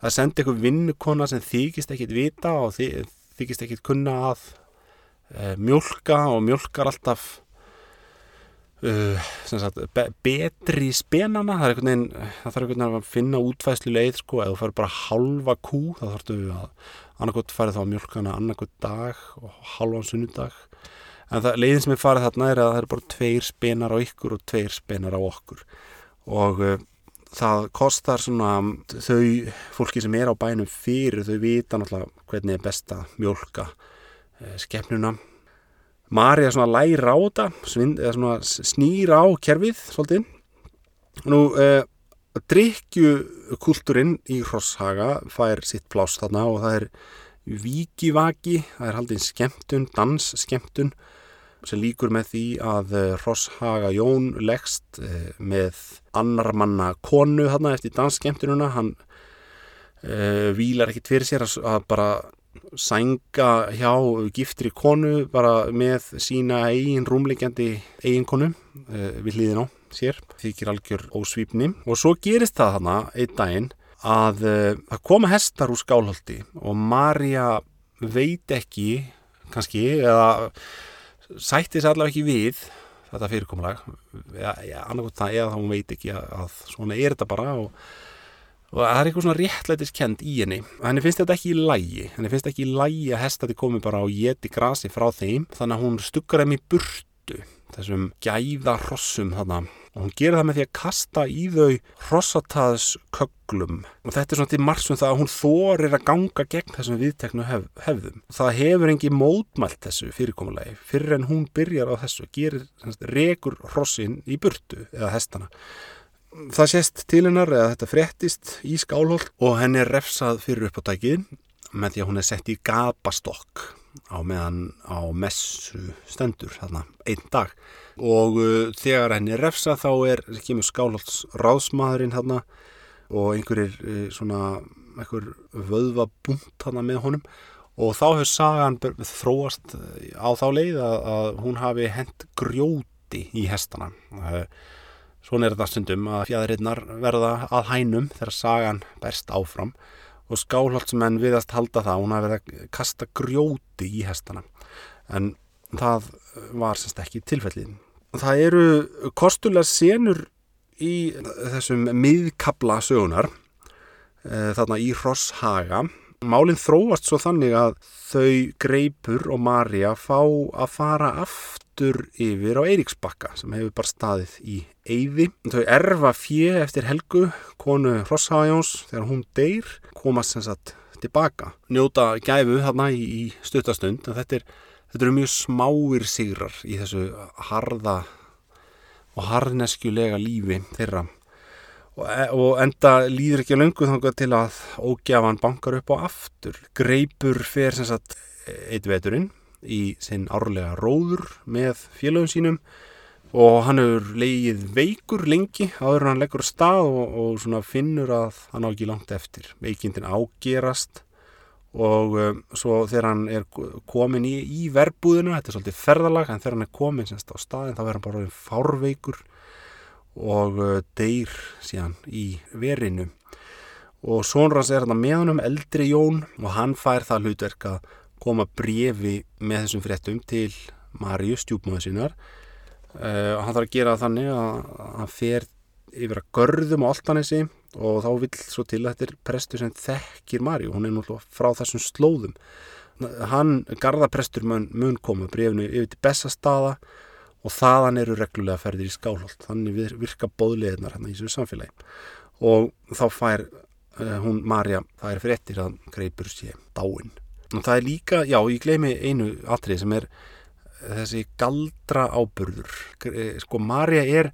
það sendi eitthvað vinnukona sem þykist ekkit vita og þykist ekkit kunna að e, mjölka og mjölkar alltaf uh, sagt, be betri spenana. Það, veginn, það þarf einhvern veginn að finna útvæðslu leið sko, eða þú fara bara halva kú þá þarfstu að annarkot farið þá mjölkana annarkot dag og halvan sunnudag. En það, leiðin sem er farið þarna er að það er bara tveir spenar á ykkur og tveir spenar á okkur. Og uh, það kostar svona þau fólki sem er á bænum fyrir þau vita náttúrulega hvernig er besta mjölka uh, skefnuna Marja svona læra á þetta snýra á kerfið svolítið. Nú uh, drikkjukultúrin í Hrosshaga fær sitt pláss þarna og það er vikivaki, það er haldinn skemmtun, dansskemmtun sem líkur með því að Rosshaga Jón leggst eh, með annar manna konu þarna eftir dansskemtununa hann uh, vílar ekkit fyrir sér að bara sænga hjá giftri konu bara með sína eigin rúmleikjandi eigin konu uh, við hlýðin á sér, þykir algjör ósvípni og svo gerist það þarna einn daginn að það uh, koma hestar úr skálhaldi og Marja veit ekki kannski eða sætti sér allavega ekki við þetta fyrirkomulag. Annarkot það eða þá hún veit ekki að, að svona er þetta bara og, og það er eitthvað svona réttlætiskend í henni. Henni finnst þetta ekki í lægi henni finnst ekki í lægi að hestati komi bara og geti grasi frá þeim. Þannig að hún stukkar þeim í burtu þessum gæða hrossum þarna og hún gerir það með því að kasta í þau hrossataðsköglum og þetta er svona til margsum það að hún þorir að ganga gegn þessum viðteknu hef, hefðum. Það hefur engi mótmælt þessu fyrirkomulegi fyrir en hún byrjar á þessu gerir rekur hrossin í burtu eða hestana. Það sést til hennar eða þetta frettist í skálholt og henni er refsað fyrir upp á daginn með því að hún er sett í gapastokk á meðan á messu stendur þarna einn dag. Og uh, þegar henni refsa þá er, kemur skálholts ráðsmaðurinn þarna og einhverjir uh, svona einhver vöðva búnt þarna með honum. Og þá hefur sagan þróast uh, á þá leið að, að hún hafi hent grjóti í hestana. Uh, svona er þetta stundum að fjæðirinnar verða að hænum þegar sagan berst áfram og skálholtsmenn viðast halda það hún hafi verið að kasta grjóti í hestana. En það var semst ekki tilfellið. Það eru kostulega senur í þessum miðkabla sögunar e, þarna í Rosshaga málinn þróast svo þannig að þau Greipur og Marja fá að fara aftur yfir á Eiríksbakka sem hefur bara staðið í Eyði. Þau erfa fjö eftir Helgu, konu Rosshagjons þegar hún deyr, komast sem sagt tilbaka. Njóta gæfu þarna í, stuttastund en þetta er þetta eru mjög smáir sigrar í þessu harða og harneskjulega lífi þeirra e, og enda líður ekki löngu þangað til að ógjafan bankar upp á aftur. Greipur fer sem sagt eitt veturinn í sinn árlega róður með félögum sínum. Og hann hefur leigið veikur lengi áður hann leggur stað og, og finnur að hann á ekki langt eftir. Veikindin ágerast og um, svo þegar hann er komin í, í verbúðinu, þetta er svolítið ferðalag en þegar hann er komin semst á staðin þá verður hann bara fárveikur og uh, deyr síðan í verinu. Og Sónrans er hann með honum eldri Jón og hann fær það hlutverk að koma brefi með þessum fréttum til Marju stjúpmöðu sínar uh, hann þarf að gera þannig að hann fer yfir að görðum á Altanesi og þá vil svo til að þetta er prestur sem þekkir Marju, hún er náttúrulega frá þessum slóðum. Hann, gardaprestur mun, mun koma brefnu yfir til Bessastaða og þaðan eru reglulega ferðir í skálholt. Þannig virka bóðlegiðnar hérna í þessu samfélagi. Og þá fær uh, hún Marja, það er fyrir ettir að greipur sé dáin og það er líka, já ég gleymi einu atrið sem er þessi galdra áburður sko Marja er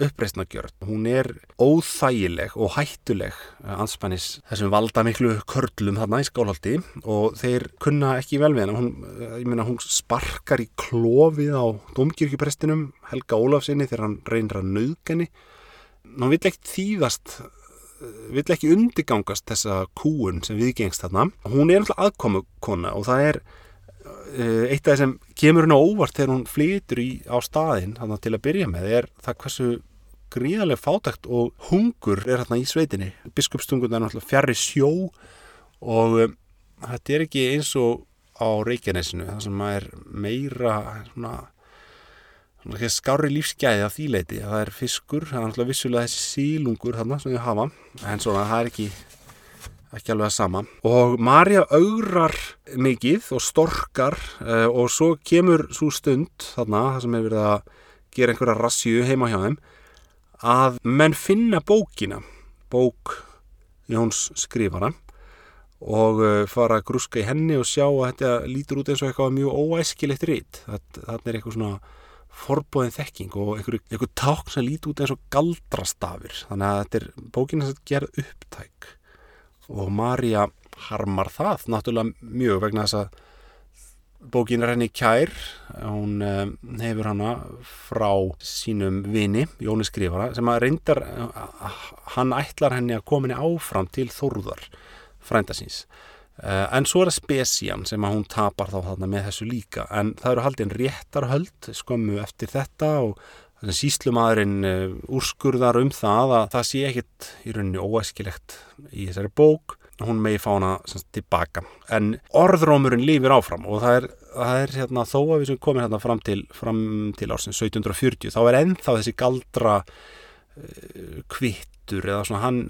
uppreistnagjörn. Hún er óþægileg og hættuleg eh, anspænis þessum valda miklu körlum þarna í skálhaldi og þeir kunna ekki vel við henn. Hún, eh, ég meina, hún sparkar í klófið á domkirkjuprestinum Helga Ólafsinni þegar hann reynir að nauðgani. Hún vill ekkert þýðast eh, vill ekki undigangast þessa kúun sem viðgengst þarna. Hún er alltaf aðkomu kona og það er eitt af það sem kemur hún á óvart þegar hún flytur í, á staðin til að byrja með er það hversu gríðarlega fátækt og hungur er hérna í sveitinni. Biskupstungun er náttúrulega fjari sjó og um, þetta er ekki eins og á Reykjanesinu, það sem er meira svona, svona skári lífsgæði af því leiti. Það er fiskur, það er náttúrulega vissulega þessi sílungur þarna sem við hafa, en svona það er ekki, ekki alveg að sama. Og Marja augrar mikið og storkar uh, og svo kemur svo stund þarna, það sem er verið að gera einhverja rassju heima hjá þeim að menn finna bókina, bók Jóns skrifara og uh, fara að gruska í henni og sjá að þetta lítur út eins og eitthvað mjög óæskilegt rít. Þannig er eitthvað svona forbóðin þekking og eitthvað, eitthvað ták sem lítur út eins og galdrastafir. Þannig að þetta er bókina sem gerð upptæk og Marja harmar það náttúrulega mjög vegna þess að Bókin er henni kær, hún uh, hefur hana frá sínum vini, Jóni Skrifara, sem að reyndar, uh, hann ætlar henni að koma henni áfram til Þórðar, frænda síns. Uh, en svo er það Spesian sem að hún tapar þá þarna með þessu líka, en það eru haldið en réttarhöld skömmu eftir þetta og síslumadurinn úrskurðar um það að það sé ekkit í rauninni óæskilegt í þessari bók hún megi fá hana semst, tilbaka. En orðrómurinn lífir áfram og það er, það er hérna, þó að við sem komum hérna fram til, fram til ársins 1740 þá er ennþá þessi galdra uh, kvittur eða svona hann,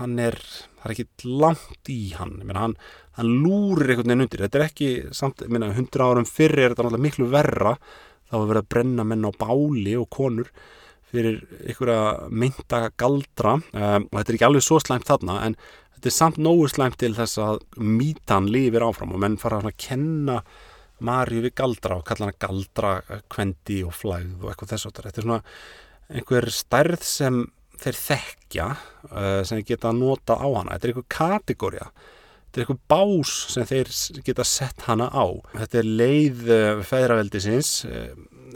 hann er það er ekki langt í hann. Minna, hann, hann lúrir einhvern veginn undir. Þetta er ekki, samt, minna, 100 árum fyrir er þetta náttúrulega miklu verra. Þá er verið að brenna menn á báli og konur fyrir einhverja mynda galdra. Um, og þetta er ekki alveg svo slæmt þarna en þetta er samt nógu slæmt til þess að mítan lifir áfram og menn fara að kenna Marju við galdra og kalla hana galdra kvendi og flæð og eitthvað þess þetta er svona einhver stærð sem þeir þekkja uh, sem þeir geta að nota á hana. Þetta er einhver kategória þetta er einhver bás sem þeir geta sett hana á. Þetta er leið uh, feðraveldisins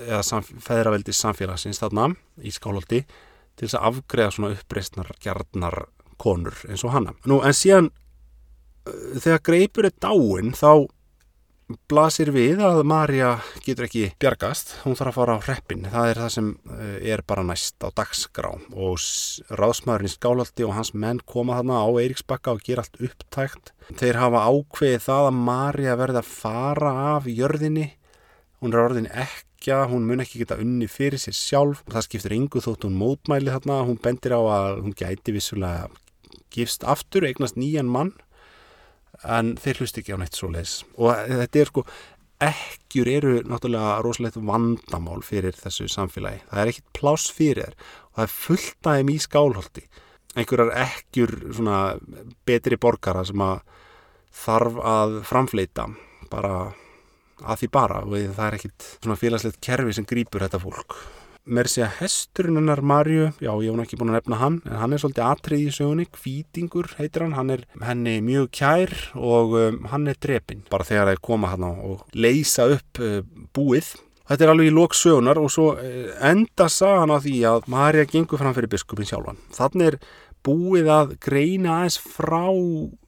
eða samf feðraveldis samfélagsins þarna í skálholti til þess að afgreða svona uppreistnar gjarnar konur eins og hanna. Nú en síðan uh, þegar greipur er dáin þá blasir við að Marja getur ekki bjargast, hún þarf að fara á hreppin, það er það sem uh, er bara næst á dagsgrá og ráðsmaðurinn skálaldi og hans menn koma þarna á Eiríksbakka og gera allt upptækt. Þeir hafa ákveðið það að Marja verði að fara af jörðinni, hún er orðin ekki hún mun ekki geta unni fyrir sér sjálf. Það skiptir yngu þótt hún mótmæli þarna. Hún bendir á að hún gæti vissulega gifst aftur, eignast nýjan mann en þeir hlust ekki á neitt svo leis og þetta er sko ekkjur eru náttúrulega rosalegt vandamál fyrir þessu samfélagi. Það er ekkit pláss fyrir og það er fullt aðeim í skálholti. Einhverjar ekkjur svona betri borgara sem að þarf að framfleita bara að því bara. Og það er ekkit svona félagslegt kerfi sem grýpur þetta fólk mér sé að hesturinn hennar Marju, já ég hef ekki búin að nefna hann en hann er svolítið atrið í sögunni, Kvítingur heitir hann, hann er henni mjög kær og um, hann er drepin bara þegar það koma hann á og leysa upp uh, búið Þetta er alveg í lók sögunar og svo uh, enda sagan á því að Marja gengur fram fyrir biskupin sjálfan. Þannig er búið að greina aðeins frá uh,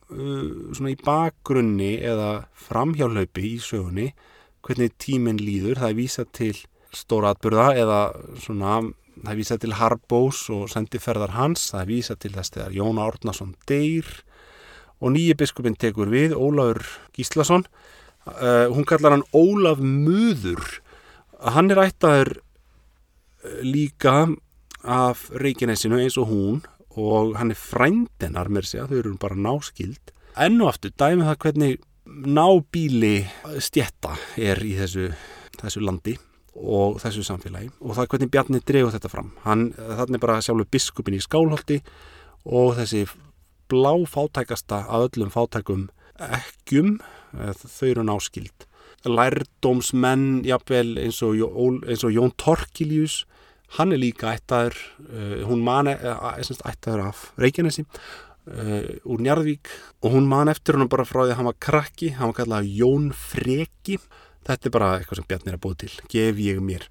svona í bakgrunni eða framhjálaupi í sögunni hvernig tíminn líður. Það er vísa til stóra atbyrða eða svona það vísað til Harbós og sendiferðar hans, það vísað til þess þegar Jón Árnason deyr og nýji biskupin tekur við Ólafur Gíslason. Uh, hún kallar hann Ólaf Muður. Hann er ættaður uh, líka af Reykjanesinu eins og hún og hann er frændenar mér segja, þau eru bara náskild enn og aftur dæmi það hvernig nábíli stjetta er í þessu, þessu landi og þessu samfélagi. Og það er hvernig Bjarni dregur þetta fram. Hann, þannig bara sjálfur biskupin í skálholti og þessi blá fátækasta að öllum fátækum ekkjum eh, þau eru náskild lærdómsmenn jafnvel eins og, eins og Jón Torkiljus hann er líka ættaður uh, hún man ættaður af Reykjanesi uh, úr Njarðvík. Og hún man eftir hún bara frá því að hann var krakki hann var kallað Jón Freki þetta er bara eitthvað sem Bjarni er að búið til gef ég mér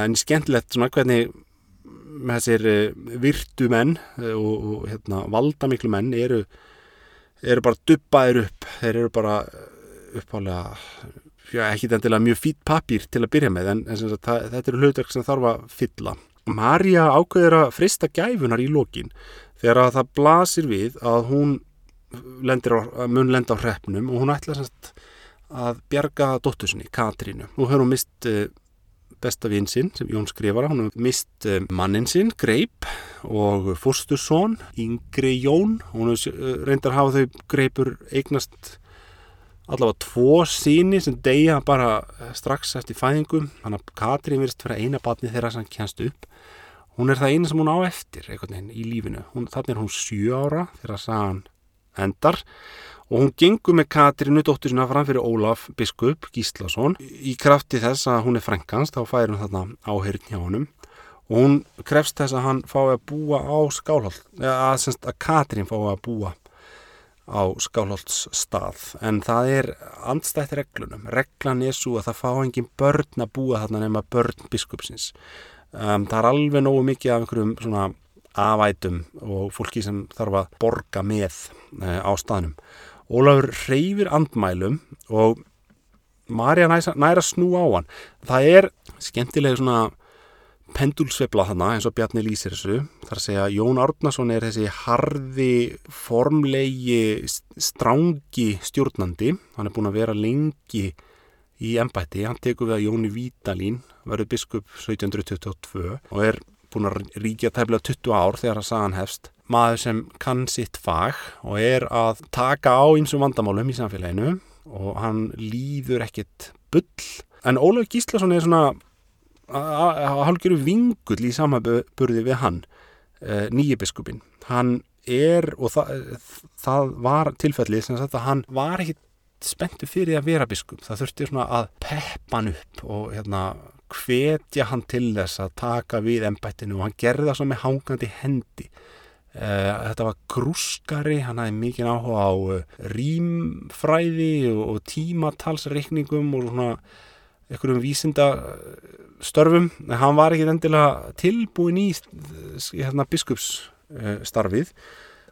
en skemmtilegt svona hvernig þessir virtu menn og, og hérna, valda miklu menn eru, eru bara dubbaðir upp þeir eru bara uppálega ekki endilega mjög fít papír til að byrja með en, en sagt, það, þetta eru hlutverk sem þarf að fylla. Marja ákveður að frista gæfunar í lokin þegar að það blasir við að hún lendir á, mun lenda á hreppnum og hún ætla sagt, að bjarga dóttusinni, Katrínu. Nú hefur hún mist uh, besta vinn sinn sem Jón skrifara, hún hefur mist uh, mannin sinn, Greip og fórstursson, Yngri Jón, hún hefur uh, reyndar að hafa þau Greipur eignast allavega tvo síni sem deyja bara eh, strax eftir fæðingum. Þannig að Katrín verist fyrir eina batni þeirra sem kjænst upp. Hún er það eina sem hún á eftir veginn í lífinu. Þannig er hún 7 ára þegar sagan endar og hún gengur með Katrínu dóttur sinna fram fyrir Ólaf Biskup Gíslason í krafti þess að hún er frenkans þá fær hún þarna áheyrn hjá honum. Og hún krefst þess að hann fái að búa á skálhald eða að, að Katrín fái að búa á skálholtsstað. En það er andstætt reglunum. Reglan er svo að það fá engin börn að búa þarna nema börn biskupsins. Um, það er alveg nógu mikið af einhverjum svona afætum og fólki sem þarf að borga með uh, á staðnum Ólafur reyfir andmælum og Marja næra snú á hann. Það er skemmtilega svona pendulsveifla þarna eins og Bjarni lýsir þessu. Þar að segja Jón Árnason er þessi harði, formlegi strángi stjórnandi. Hann er búin að vera lengi í ennbætti, hann tekur við að Jóni Vítalín verður biskup 1722 og er búin að ríkja tæmlega 20 ár þegar að sagan hefst maður sem kann sitt fag og er að taka á einsum vandamálum í samfélaginu og hann líður ekkit bull. En Ólaf Gíslason er svona að hálfgjöru vingull í samaburði við hann uh, nýjibiskupin hann er og það, það var tilfellið sem sagt að hann var ekki spenntu fyrir að vera biskup. Það þurfti svona að peppa hann upp og hérna hvetja hann til þess að taka við ennbættinu og hann gerði það svo með hangandi hendi þetta var grúskari hann hafði mikið áhuga á uh, rýmfræði og, tímatalsreikningum og svona einhverjum vísinda störfum, hann var ekki endilega tilbúin í hérna, biskupsstarfið.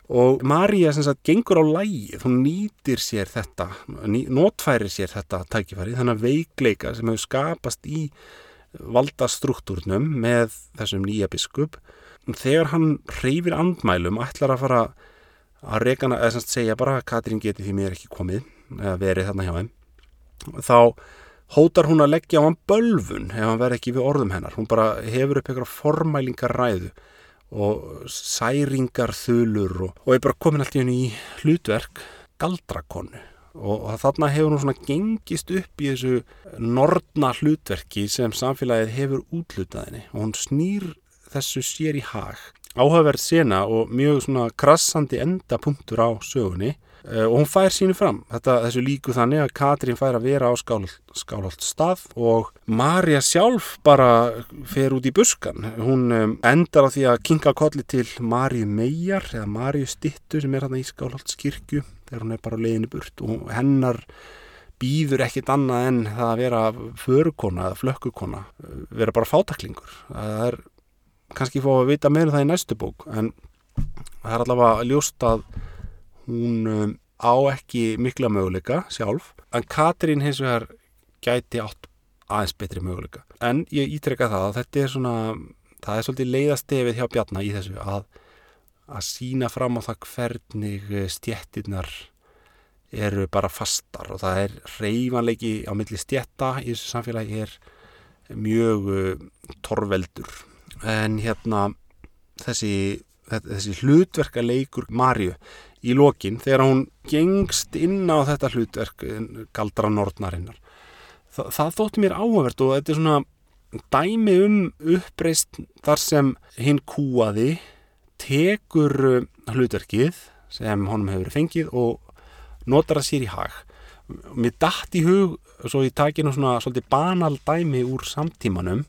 Og Marja sem sagt gengur á lægið, hún nýtir sér þetta notfærir sér þetta tækifæri, þannig að veikleika sem hefur skapast í valdastruktúrnum með þessum nýja biskup þegar hann reyfir andmælum ætlar að fara að regana, eða semst segja bara að Katrín geti því mér ekki komið eða verið þarna hjá þeim. Þá hótar hún að leggja á hann bölfun ef hann verð ekki við orðum hennar. Hún bara hefur upp eitthvað formælingar ræðu og særingar þulur og, og er bara komin alltaf í hlutverk galdrakonu. Og þarna hefur hún svona gengist upp í þessu nortna hlutverki sem samfélagið hefur útlutaðinni og hún snýr þessu sér í hag. Áhugaverð sena og mjög svona krassandi endapunktur á sögunni Eh, og hún fær sínu fram. Þetta, þessu líku þannig að Katrín fær að vera á skálolt stað og Marja sjálf bara fer út í buskan hún endar á því að kinga kolli til Marju Mejar eða Marju Stittu sem er hérna í skálolt skirkju þegar hún er bara leiðinu burt. Og hennar býður ekkit annað en það að vera förukona eða flökkukona vera bara fátaklingur það er kannski fóð að vita meira um það í næstu bók en það er allavega ljóst að hún um, á ekki mikla möguleika sjálf, en Katrín hins vegar gæti átt aðeins betri möguleika. En ég ítrekka það að þetta er svona, það er svolítið leiðastefið hjá Bjarnar í þessu að að sína fram á það hvernig stjettinnar eru bara fastar og það er reyfanleiki á milli stjetta í þessu samfélagi er mjög uh, torveldur en hérna þessi, þessi hlutverka leikur Marju í lokin þegar hún gengst inn á þetta hlutverk galdra nortnarinnar Þa, það þótti mér áhugavert og þetta er svona dæmi um uppreist þar sem hinn kúaði tekur uh, hlutverkið sem honum hefur fengið og notar það sér í hag. Mér dætt í hug svo ég taki nú svona svolítið banal dæmi úr samtímanum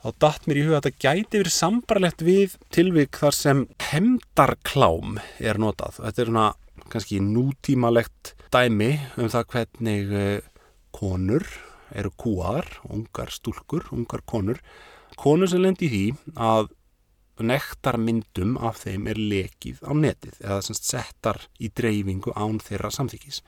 þá datt mér í huga að þetta gæti verið sambarlegt við tilvík þar sem hemdarklám er notað. Þetta er svona kannski nútímalegt dæmi um það hvernig eh, konur eru kúar, ungar stúlkur, ungar konur. Konur sem lendi í því að nektarmyndum af þeim er lekið á netið eða settar í dreifingu án þeirra samþykis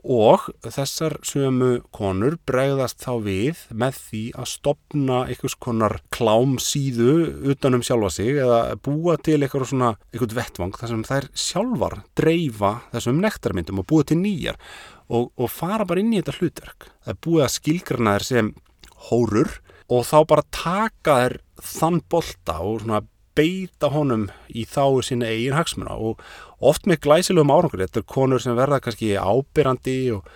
og þessar sömu konur bregðast þá við með því að stopna einhvers konar klámsíðu utanum sjálfa sig eða búa til eitthvað svona, eitthvað vettvang þar sem þær sjálfar dreifa þessum nektarmyndum og búa til nýjar og, og fara bara inn í þetta hlutverk. Það er búið að skilgrana þær sem hórur og þá bara taka þær þann bolta og svona beita honum í þá sinna eigin hagsmuna. Og oft með glæsilegum árangur þetta er konur sem verða kannski ábyrrandi og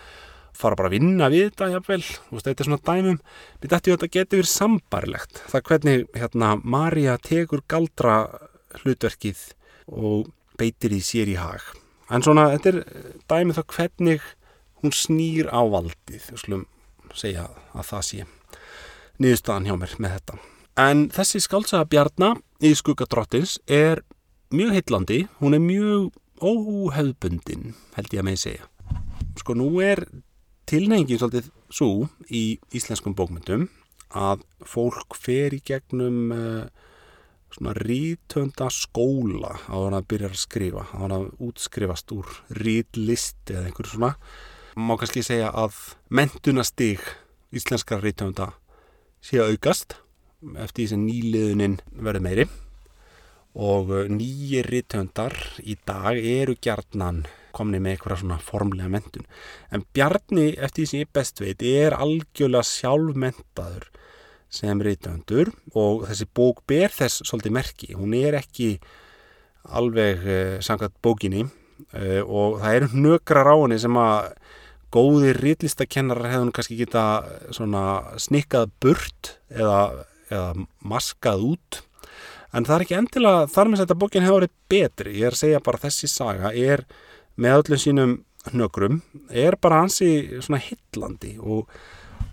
fara bara að vinna við þetta jáfnvel, þetta er svona dæmum við dættum að þetta getur verið sambarilegt það er hvernig hérna Marja tekur galdra hlutverkið og beitir í sér í hag. En svona þetta er dæmið þá hvernig hún snýr á valdið við skulum segja að það sé niðurstaðan hjá mér með þetta en þessi skálsaða bjarnar í skuggadrottins er mjög heitlandi, hún er mjög óhauðbundin held ég að með segja. Sko nú er tilnefingin svolítið svo í íslenskum bókmyndum að fólk fer í gegnum uh, svona rítönda skóla á hann að byrja að skrifa, á hann að útskrifast úr rítlist eða einhverju svona. Má kannski segja að mentunastig íslenskara rítönda sé að aukast eftir því sem nýliðunin verður meiri. Og uh, nýjir rittöndar í dag eru gjarnan komni með eitthvað svona formlega mentun en Bjarni, eftir því sem ég best veit er algjörlega sjálfmentaður sem rittöndur og þessi bók ber þess svolítið merki. Hún er ekki alveg uh, sangat bókinni uh, og það eru nökrar á henni sem að góðir rittlistakennarar hefðun kannski geta snikkað burt eða, eða maskað út. En það er ekki endilega þar með þetta bókin hefur verið betri. Ég er að segja bara þessi saga er með öllum sínum hnökrum er bara hansi svona hillandi og,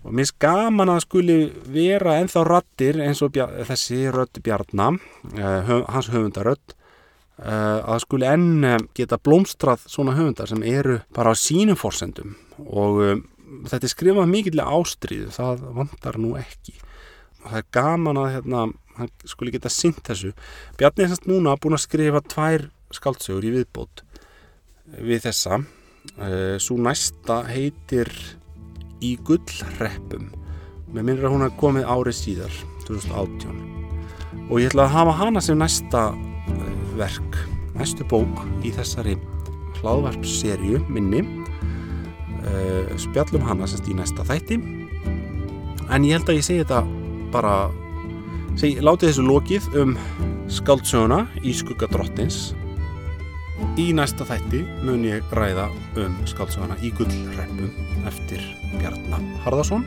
og mér gaman að skuli vera enþá rattir eins og bjar, þessi rödd Bjarnar uh, höf, hans höfundarödd uh, að skuli enn uh, geta blómstrað svona höfundar sem eru bara á sínum fórsendum og þetta er skrifað mikillega ástríðu það vantar nú ekki það er gaman að hérna hann skuli geta sint þessu. Bjarni er semst núna búin að skrifa tvær skaldsögur í viðbót við þessa. Uh, svo næsta heitir Í gullreppum með minnir að hún hafa komið árið síðar 2018 og ég ætla að hafa hana sem næsta uh, verk, næstu bók í þessari hlaðvarpserju minni. Uh, spjallum hana semst í næsta þætti. En ég held að ég segi þetta bara Seg, látið þessu lokið um skaldsöguna í skugga drottins. Í næsta þætti mun ég ræða um skaldsöguna í gullreppum eftir Bjarnar Harðarsson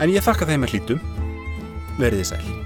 en ég þakka þeim að hlítum veriði sæl